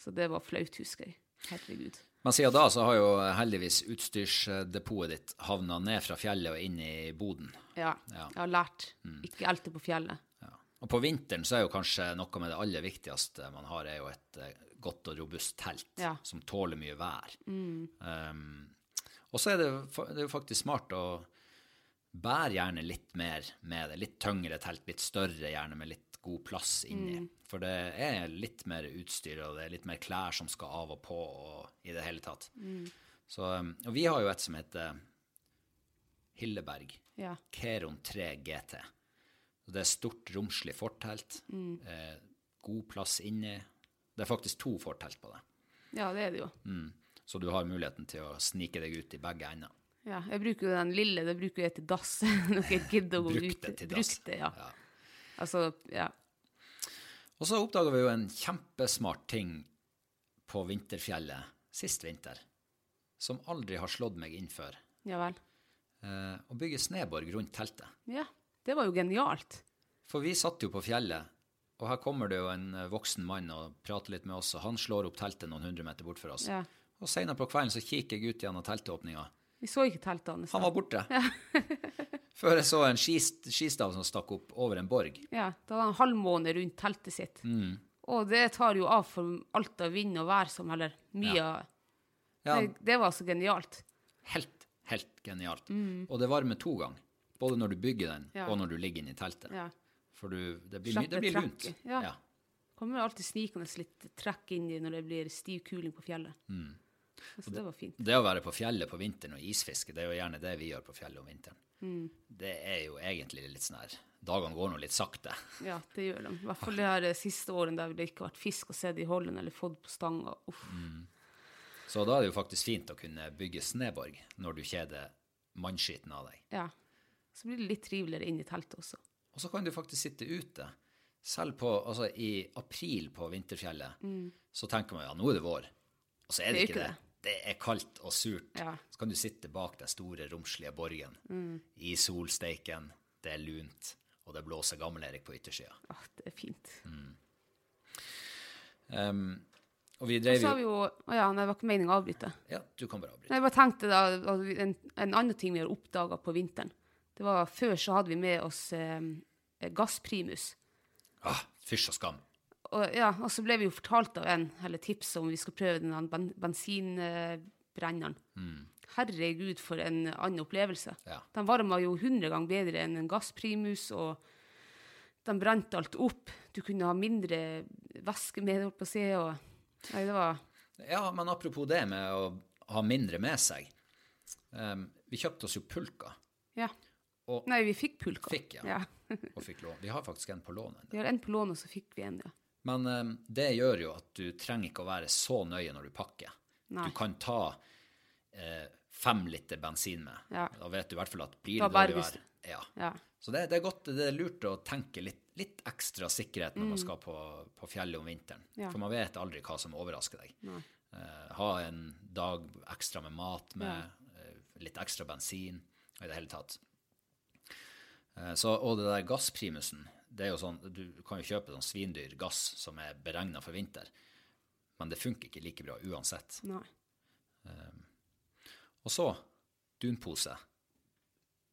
Speaker 4: Så det var flaut, husker jeg. Herregud.
Speaker 3: Men siden da så har jo heldigvis utstyrsdepotet ditt havna ned fra fjellet og inn i boden.
Speaker 4: Ja,
Speaker 3: Ja.
Speaker 4: jeg har lært. Ikke elte på fjellet.
Speaker 3: Ja. Og på vinteren så er jo kanskje noe med det aller viktigste man har, er jo et eh, godt og robust telt
Speaker 4: Ja.
Speaker 3: som tåler mye vær. Um, og så er det, det er faktisk smart å bære gjerne litt mer med det. Litt tyngre telt, litt større gjerne, med litt god plass inni. For det er litt mer utstyr, og det er litt mer klær som skal av og på, og i det hele tatt. Så, um, og vi har jo et som heter Hilleberg.
Speaker 4: Ja.
Speaker 3: Keron 3 GT. Det er stort, romslig fortelt. Eh, god plass inni. Det er faktisk to fortelt på det.
Speaker 4: ja, det er det jo.
Speaker 3: Mm. Så du har muligheten til å snike deg ut i begge ender.
Speaker 4: Ja, jeg bruker jo den lille, det bruker jeg til dass. Når jeg gidder å gå ut.
Speaker 3: Brukte til dass.
Speaker 4: Brukte, ja.
Speaker 3: Ja.
Speaker 4: Altså, ja.
Speaker 3: Og så oppdaga vi jo en kjempesmart ting på vinterfjellet sist vinter, som aldri har slått meg inn før.
Speaker 4: Ja vel.
Speaker 3: Eh, å bygge sneborg rundt teltet.
Speaker 4: Ja, det var jo genialt.
Speaker 3: For vi satt jo på fjellet, og her kommer det jo en eh, voksen mann og prater litt med oss, og han slår opp teltet noen hundre meter bort for oss.
Speaker 4: Ja.
Speaker 3: Og senere på kvelden så kikker jeg ut gjennom teltåpninga.
Speaker 4: Vi så ikke teltene.
Speaker 3: Han var borte. Før jeg så en skist, skistav som stakk opp over en borg.
Speaker 4: Ja, da hadde han halvmåne rundt teltet sitt.
Speaker 3: Mm.
Speaker 4: Og det tar jo av for alt av vind og vær som heller mye av
Speaker 3: Ja,
Speaker 4: det, det var så genialt.
Speaker 3: helt, helt genialt. Og det varmer to ganger. Både når du bygger den,
Speaker 4: Ja.
Speaker 3: og når du ligger inne i teltet.
Speaker 4: Ja.
Speaker 3: For du, det blir, mye, det blir lunt.
Speaker 4: Ja.
Speaker 3: Ja.
Speaker 4: Kommer alltid snikende litt trekk inn i når det blir stiv kuling på fjellet. Så det var fint.
Speaker 3: Det å være på fjellet på vinteren og isfiske, det er jo gjerne det vi gjør på fjellet om vinteren. Det er jo egentlig litt sånn her Dagene går nå litt sakte.
Speaker 4: Ja, det gjør de. I hvert fall de her siste årene der det ikke har vært fisk å se i Holland eller fått på stanga. Uff.
Speaker 3: Så da er det jo faktisk fint å kunne bygge sneborg når du kjeder mannskiten av deg.
Speaker 4: Ja. Så blir det litt triveligere inn i teltet også.
Speaker 3: Og så kan du faktisk sitte ute. Selv på, altså i april på vinterfjellet, så tenker man ja, nå er det vår. Og så er det,
Speaker 4: Det er
Speaker 3: ikke
Speaker 4: det.
Speaker 3: det. Det er kaldt og surt.
Speaker 4: Ja.
Speaker 3: Så kan du sitte bak den store, romslige borgen i solsteiken. Det er lunt, og det blåser Gammel-Erik på yttersida.
Speaker 4: Ah, det er fint.
Speaker 3: Og vi
Speaker 4: Og
Speaker 3: drev
Speaker 4: så
Speaker 3: jo
Speaker 4: har vi jo Å ja, nei, det var ikke meningen å avbryte.
Speaker 3: Ja, du kan bare avbryte.
Speaker 4: Nei, jeg bare tenkte da, en, en annen ting vi har oppdaga på vinteren. Det var Før så hadde vi med oss eh, gassprimus.
Speaker 3: Ah, Fysj og skam.
Speaker 4: Og, ja, og så ble vi jo fortalt av en, eller tipset om vi skulle prøve den ben, bensinbrenneren. Herregud, for en annen opplevelse.
Speaker 3: Ja.
Speaker 4: Den varma jo 100 ganger bedre enn en gassprimus, og den brente alt opp. Du kunne ha mindre væske med, holdt på å si. Og, nei, det var
Speaker 3: Ja, men apropos det med å ha mindre med seg. Um, vi kjøpte oss jo pulka.
Speaker 4: Ja.
Speaker 3: Og-
Speaker 4: Nei, vi fikk pulka.
Speaker 3: Fikk, ja.
Speaker 4: ja.
Speaker 3: og fikk lån. Vi har faktisk en på lån.
Speaker 4: Vi har en på lån, og så fikk vi en, ja.
Speaker 3: Men um, det gjør jo at du trenger ikke å være så nøye når du pakker.
Speaker 4: Nei.
Speaker 3: Du kan ta eh, fem liter bensin med.
Speaker 4: Ja.
Speaker 3: Da vet du i hvert fall at blir det dårlig vær. Ja.
Speaker 4: Ja.
Speaker 3: Så det, det er godt, det er lurt å tenke litt, litt ekstra sikkerhet når man skal på, på fjellet om vinteren.
Speaker 4: Mm. Ja.
Speaker 3: For man vet aldri hva som overrasker deg. Eh, ha en dag ekstra med mat, med eh, litt ekstra bensin, og i det hele tatt. Eh, så, og det der gassprimusen, det er jo sånn, du kan jo kjøpe sånn svindyr gass som er beregnet for vinter, men det funker ikke like bra uansett.
Speaker 4: Nei.
Speaker 3: Og så, dunpose.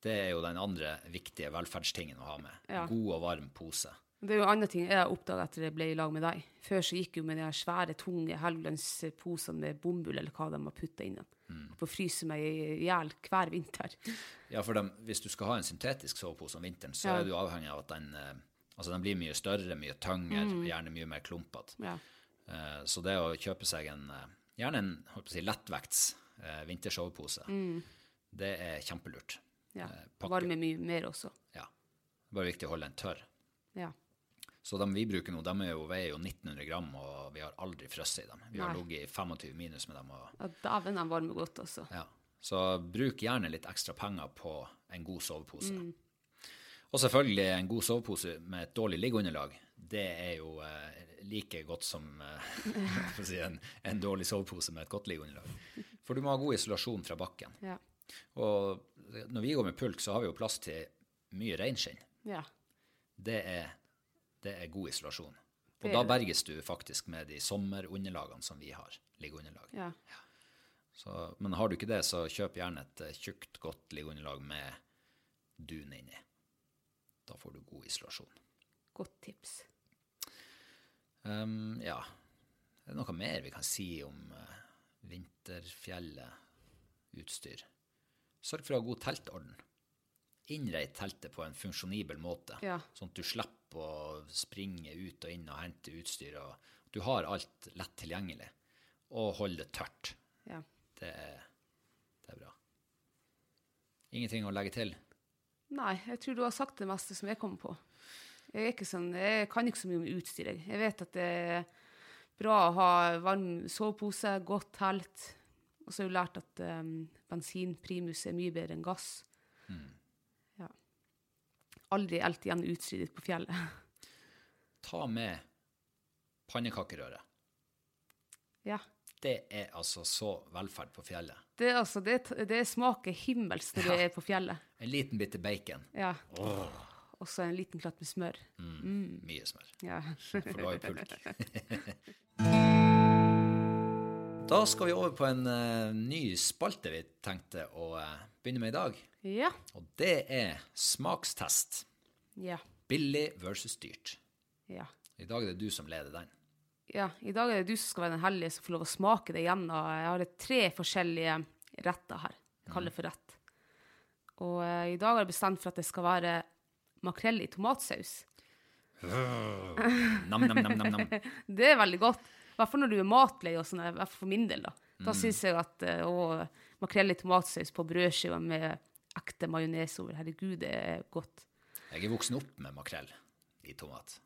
Speaker 3: Det er jo den andre viktige velferdstingen å ha med.
Speaker 4: Ja.
Speaker 3: God og varm pose.
Speaker 4: Det er jo andre ting jeg har oppdaga etter jeg ble i lag med deg. Før så gikk jo med de svære, tunge helgelandsposene med bomull eller hva de har putta inn. Mm. På å fryse meg i hjel hver vinter.
Speaker 3: Ja, for de, hvis du skal ha en syntetisk sovepose om vinteren, så
Speaker 4: Ja.
Speaker 3: er du avhengig av at den, eh, altså den blir mye større, mye tyngre, gjerne mye mer klumpete.
Speaker 4: Ja.
Speaker 3: Eh, Så det å kjøpe seg en, eh, gjerne en si, lettvekts vintersovepose, mm. det er kjempelurt.
Speaker 4: ja. Varmer mye mer også.
Speaker 3: Ja. Bare viktig å holde den tørr.
Speaker 4: Ja.
Speaker 3: Så de vi bruker nå, de er jo, veier jo 1900 gram, og vi har aldri frosset i dem. Vi har
Speaker 4: Nei.
Speaker 3: ligget i 25 minus med dem. Og,
Speaker 4: ja Dæven, de varmer godt, også.
Speaker 3: ja. Så bruk gjerne litt ekstra penger på en god sovepose. Og selvfølgelig en god sovepose med et dårlig liggeunderlag. Det er jo eh, like godt som eh, si, en, en dårlig sovepose med et godt liggeunderlag. For du må ha god isolasjon fra bakken.
Speaker 4: Ja.
Speaker 3: Og når vi går med pulk, så har vi jo plass til mye reinskinn.
Speaker 4: ja.
Speaker 3: Det er, det er god isolasjon. Og da berges du faktisk med de sommerunderlagene som vi har. Liggeunderlag.
Speaker 4: ja.
Speaker 3: Så, men har du ikke det, så kjøp gjerne et eh, tjukt, godt liggeunderlag med dun inni. Da får du god isolasjon.
Speaker 4: Godt tips.
Speaker 3: Um, ja, er det noe mer vi kan si om uh, vinterfjellet, utstyr? Sørg for å ha god teltorden. Innreit teltet på en funksjonibel måte,
Speaker 4: Ja.
Speaker 3: sånn at du slipper å springe ut og inn og hente utstyr. og Du har alt lett tilgjengelig. Og hold det tørt.
Speaker 4: Ja.
Speaker 3: Det er, det er bra. Ingenting å legge til?
Speaker 4: Nei, jeg tror du har sagt det meste som jeg kommer på. Jeg, er ikke sånn, jeg kan ikke så mye om utstyr. Jeg. jeg vet at det er bra å ha varm sovepose, godt telt. Og så har jeg lært at um, bensinprimus er mye bedre enn gass. Ja. Aldri helt igjen utstyret ditt på fjellet.
Speaker 3: Ta med pannekakerøre.
Speaker 4: ja.
Speaker 3: Det er altså så velferd på fjellet.
Speaker 4: Det, altså, det, det smaker himmelsk når du er på fjellet.
Speaker 3: En liten bit bacon.
Speaker 4: Ja. Og så en liten klatt med smør.
Speaker 3: Mye smør.
Speaker 4: Ja.
Speaker 3: For du har jo pulk. da skal vi over på en uh, ny spalte vi tenkte å uh, begynne med i dag.
Speaker 4: ja.
Speaker 3: Og det er smakstest.
Speaker 4: Ja.
Speaker 3: Billig versus dyrt.
Speaker 4: Ja.
Speaker 3: I dag er det du som leder den.
Speaker 4: ja, i dag er det du som skal være den heldige som får lov å smake det igjen. Og Jeg har tre forskjellige retter her. Jeg kaller det for rett. Og uh, i dag har jeg bestemt for at det skal være makrell i tomatsaus.
Speaker 3: Nam, nam, nam, nam, nam.
Speaker 4: Det er veldig godt. I hvert fall når du er matlei, og sånn, i hvert fall for min del. Da Da syns jeg at eh, å, makrell i tomatsaus på brødskiva med ekte majones over, herregud, det er godt.
Speaker 3: Jeg er voksen opp med makrell i tomat.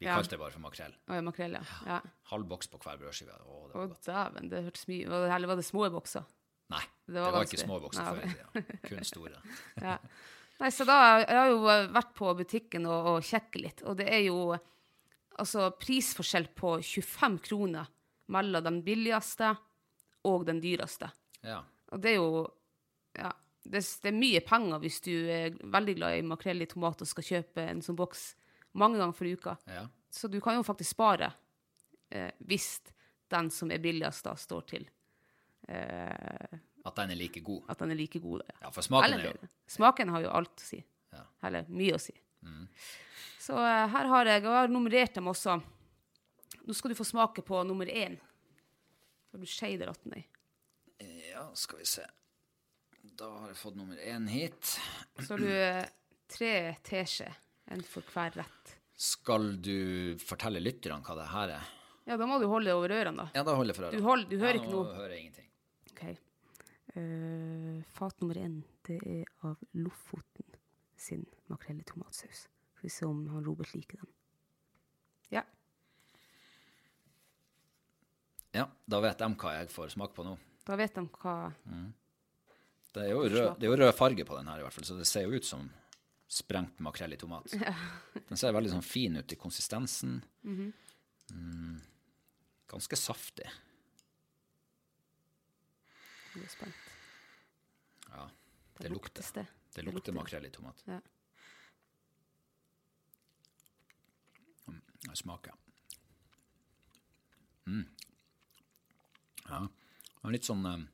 Speaker 3: Vi
Speaker 4: Ja.
Speaker 3: kalte det bare for makrell.
Speaker 4: Å, ja, makrell, ja. ja.
Speaker 3: Halv boks på hver brødskive. Å, det var godt.
Speaker 4: dæven, det hørtes mye ut. Eller var det små bokser?
Speaker 3: Nei,
Speaker 4: Det
Speaker 3: det
Speaker 4: var
Speaker 3: var, ikke små bokser før i tida. Kun store.
Speaker 4: Ja. Nei, så da, Jeg har jo vært på butikken og, og sjekket litt, og det er jo altså prisforskjell på 25 kroner mellom den billigste og den dyreste.
Speaker 3: Ja.
Speaker 4: Og det er jo Ja, det, det er mye penger hvis du er veldig glad i makrell i tomat og skal kjøpe en sånn boks mange ganger for uka.
Speaker 3: ja.
Speaker 4: Så du kan jo faktisk spare eh, hvis den som er billigst, da står til eh,
Speaker 3: At den er like god.
Speaker 4: at den er like god. ja.
Speaker 3: Ja, for smaken
Speaker 4: Eller
Speaker 3: er jo.
Speaker 4: Smaken har jo alt å si.
Speaker 3: Ja.
Speaker 4: Eller mye å si. Så eh, her har jeg, og jeg har nummerert dem også. Nå skal du få smake på nummer én. Har du shader attende i?
Speaker 3: Ja, skal vi se. Da har jeg fått nummer én hit.
Speaker 4: Så har du eh, tre teskjeer, en for hver rett.
Speaker 3: Skal du fortelle lytterne hva det her er?
Speaker 4: Ja, da må du holde over ørene, da.
Speaker 3: Ja, da holder jeg for
Speaker 4: Du, hold, du hører
Speaker 3: ja,
Speaker 4: ikke
Speaker 3: nå
Speaker 4: noe.
Speaker 3: hører jeg ingenting.
Speaker 4: Ok. Uh, fat nummer én, det er av Lofoten sin makrell i tomatsaus. Skal vi se om han Robert liker den. Ja.
Speaker 3: Ja, da vet de hva jeg får smake på nå.
Speaker 4: Da vet de hva
Speaker 3: Det er jo rød, det er jo rød farge på den her i hvert fall, så det ser jo ut som sprengt makrell i tomat. Den ser veldig sånn fin ut i konsistensen. mm, ganske saftig.
Speaker 4: Jeg er spent.
Speaker 3: Ja,
Speaker 4: Det
Speaker 3: det lukter.
Speaker 4: luktes det.
Speaker 3: Det
Speaker 4: Det
Speaker 3: lukter
Speaker 4: lukter.
Speaker 3: makrell i tomat.
Speaker 4: Ja.
Speaker 3: Jeg smaker. Mm. Ja, det er litt sånn eh,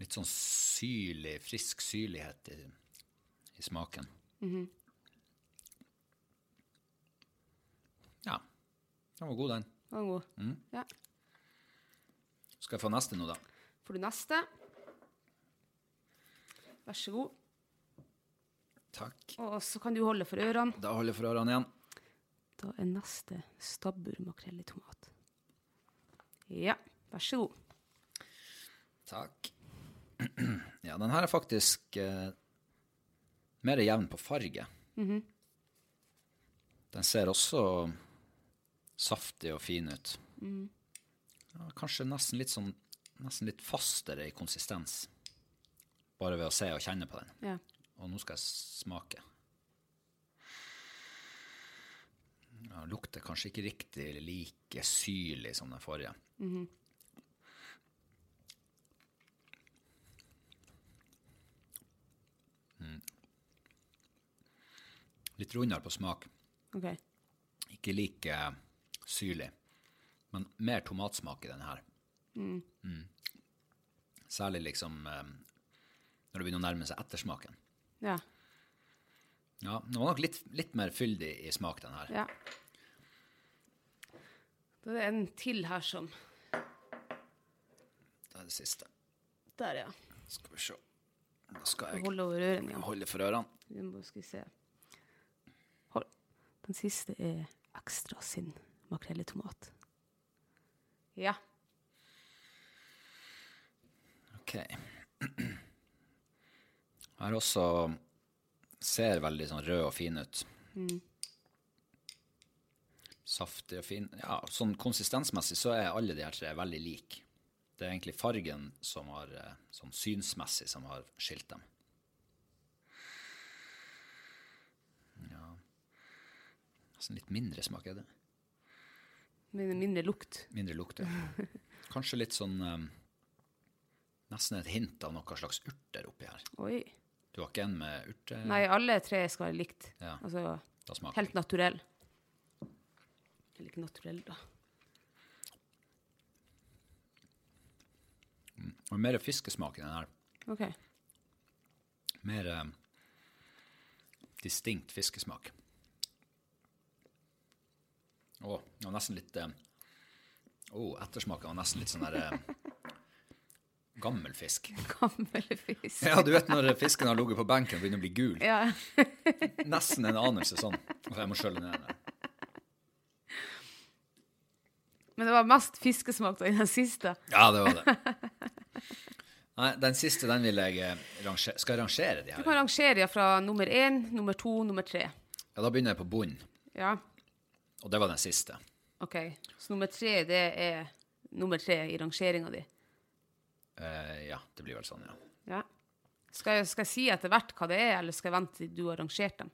Speaker 3: Litt sånn syrlig, frisk syrlighet i, i smaken. Ja, den var god, den.
Speaker 4: Den var god.
Speaker 3: Mm.
Speaker 4: Ja.
Speaker 3: Skal jeg få neste nå, da?
Speaker 4: Får du neste? Vær så god.
Speaker 3: Takk.
Speaker 4: Og så kan du holde for ørene.
Speaker 3: Da holder jeg for ørene igjen.
Speaker 4: Da er neste stabbur makrell i tomat. Ja, vær så god.
Speaker 3: Takk. Ja, den her er faktisk eh, mer jevn på farge. Den ser også saftig og fin ut. Ja, kanskje nesten litt sånn Nesten litt fastere i konsistens. Bare ved å se og kjenne på den.
Speaker 4: Ja.
Speaker 3: Og nå skal jeg smake. Ja, lukter kanskje ikke riktig like syrlig som den forrige. Mm. Litt rundere på smak.
Speaker 4: Okay.
Speaker 3: Ikke like syrlig, men mer tomatsmak i den her. Mm. Særlig liksom eh, når det begynner å nærme seg ettersmaken.
Speaker 4: Ja.
Speaker 3: Ja, den var nok litt, litt mer fyldig i smak, den her.
Speaker 4: ja. Da er det en til her som
Speaker 3: Det er det siste.
Speaker 4: Der, ja.
Speaker 3: Skal vi se. Da skal jeg
Speaker 4: Holde over ørene Ja.
Speaker 3: holde for ørene.
Speaker 4: Vi må skal se. Hold. Den siste er ekstra sin makrell i tomat. Ja.
Speaker 3: Ok. Her også ser veldig sånn rød og fin ut. Saftig og fin. Ja, sånn konsistensmessig så er alle de her tre veldig like. Det er egentlig fargen som har, eh, sånn synsmessig som har skilt dem. Ja. Nesten litt mindre smak er det.
Speaker 4: Mindre lukt.
Speaker 3: Mindre lukt, ja. Kanskje litt sånn eh, Nesten et hint av noe slags urter oppi her.
Speaker 4: Oi.
Speaker 3: Du har ikke en med urte?
Speaker 4: Nei, alle tre skal være likt.
Speaker 3: Ja.
Speaker 4: Altså helt naturell. Eller ikke naturell, da.
Speaker 3: Og mer fiskesmak i den her.
Speaker 4: OK.
Speaker 3: Mer eh, distinkt fiskesmak. Å, det var nesten litt eh, Å, ettersmaken var nesten litt sånn derre eh, Gammel fisk.
Speaker 4: Gammel fisk.
Speaker 3: Ja, du vet når fisken har ligget på benken og begynner å bli gul.
Speaker 4: Ja.
Speaker 3: Nesten en anelse sånn. Jeg må skjølle ned den.
Speaker 4: Men det var mest fiskesmak i den siste.
Speaker 3: Ja, det var det. Nei, den siste, den vil jeg eh, rangere. Skal jeg rangere de her?
Speaker 4: Du kan rangere fra nummer én, nummer to, nummer tre.
Speaker 3: Ja, da begynner jeg på bunnen.
Speaker 4: Ja,
Speaker 3: Og det var den siste.
Speaker 4: OK. Så nummer tre, det er nummer tre i rangeringa di.
Speaker 3: Eh, ja, det blir vel sånn, ja.
Speaker 4: Ja. Skal jeg, skal jeg si etter hvert hva det er, eller skal jeg vente til du har rangert dem?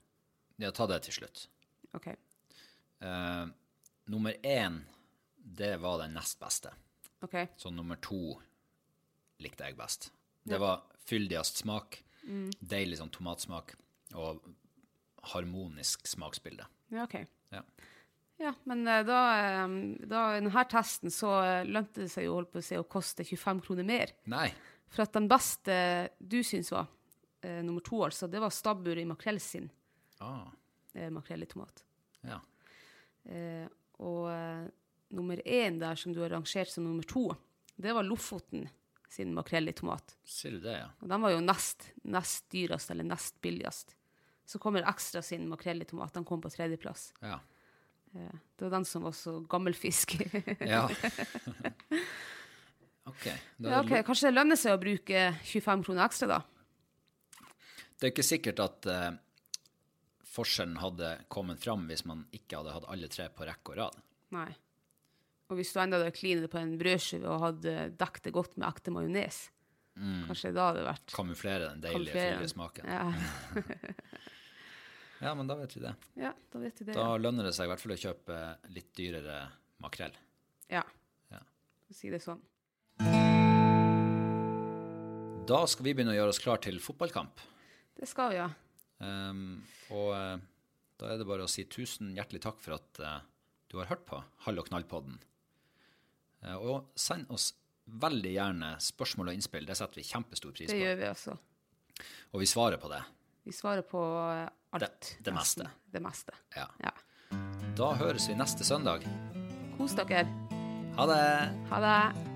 Speaker 3: Ja, ta det til slutt.
Speaker 4: OK.
Speaker 3: Uh, nummer én, det var den nest beste.
Speaker 4: ok.
Speaker 3: Så nummer to likte jeg best. Det var fyldigst smak, deilig sånn tomatsmak, og harmonisk smaksbilde.
Speaker 4: Ja, OK.
Speaker 3: Ja.
Speaker 4: Ja, men eh, da, eh, da denne testen så eh, lønte det seg jo holdt på å si å koste 25 kroner mer.
Speaker 3: Nei,
Speaker 4: For at den beste du syns var eh, nummer to, altså, det var stabbur i makrell sin
Speaker 3: ah,
Speaker 4: eh, makrell i tomat.
Speaker 3: ja.
Speaker 4: Eh, og nummer én der som du har rangert som nummer to, det var Lofoten sin makrell i tomat.
Speaker 3: Sier du det, ja?
Speaker 4: Og den var jo nest, nest dyrest, eller nest billigst. Så kommer Ekstra sin makrell i tomat. Den kom på tredjeplass.
Speaker 3: Ja.
Speaker 4: Det var den som var så gammelfisk.
Speaker 3: Ja. ok.
Speaker 4: Ja, ok, Kanskje det lønner seg å bruke 25 kroner ekstra, da?
Speaker 3: Det er ikke sikkert at uh, forskjellen hadde kommet fram hvis man ikke hadde hatt alle tre på rekke og rad.
Speaker 4: Nei. Og hvis du enda hadde klinet det på en brødskive og hadde dekt det godt med ekte majones, kanskje da hadde det vært
Speaker 3: Kamuflere den deilige, fyldige smaken.
Speaker 4: Ja.
Speaker 3: Ja, men da vet vi det.
Speaker 4: ja, da vet vi det.
Speaker 3: Da lønner det seg i hvert fall å kjøpe litt dyrere makrell.
Speaker 4: Ja.
Speaker 3: Ja.
Speaker 4: Si det sånn.
Speaker 3: Da skal vi begynne å gjøre oss klar til fotballkamp.
Speaker 4: Det skal vi, ja.
Speaker 3: Um, og eh, da er det bare å si tusen hjertelig takk for at uh, du har hørt på Hall og knall-podden. Uh, og send oss veldig gjerne spørsmål og innspill. Det setter vi kjempestor pris
Speaker 4: Det
Speaker 3: på.
Speaker 4: gjør vi, også.
Speaker 3: Og vi svarer på det.
Speaker 4: Vi svarer på alt.
Speaker 3: Det- det meste.
Speaker 4: Det meste.
Speaker 3: Ja.
Speaker 4: Ja.
Speaker 3: Da høres vi neste søndag.
Speaker 4: Kos dere.
Speaker 3: Ha det!
Speaker 4: Ha det.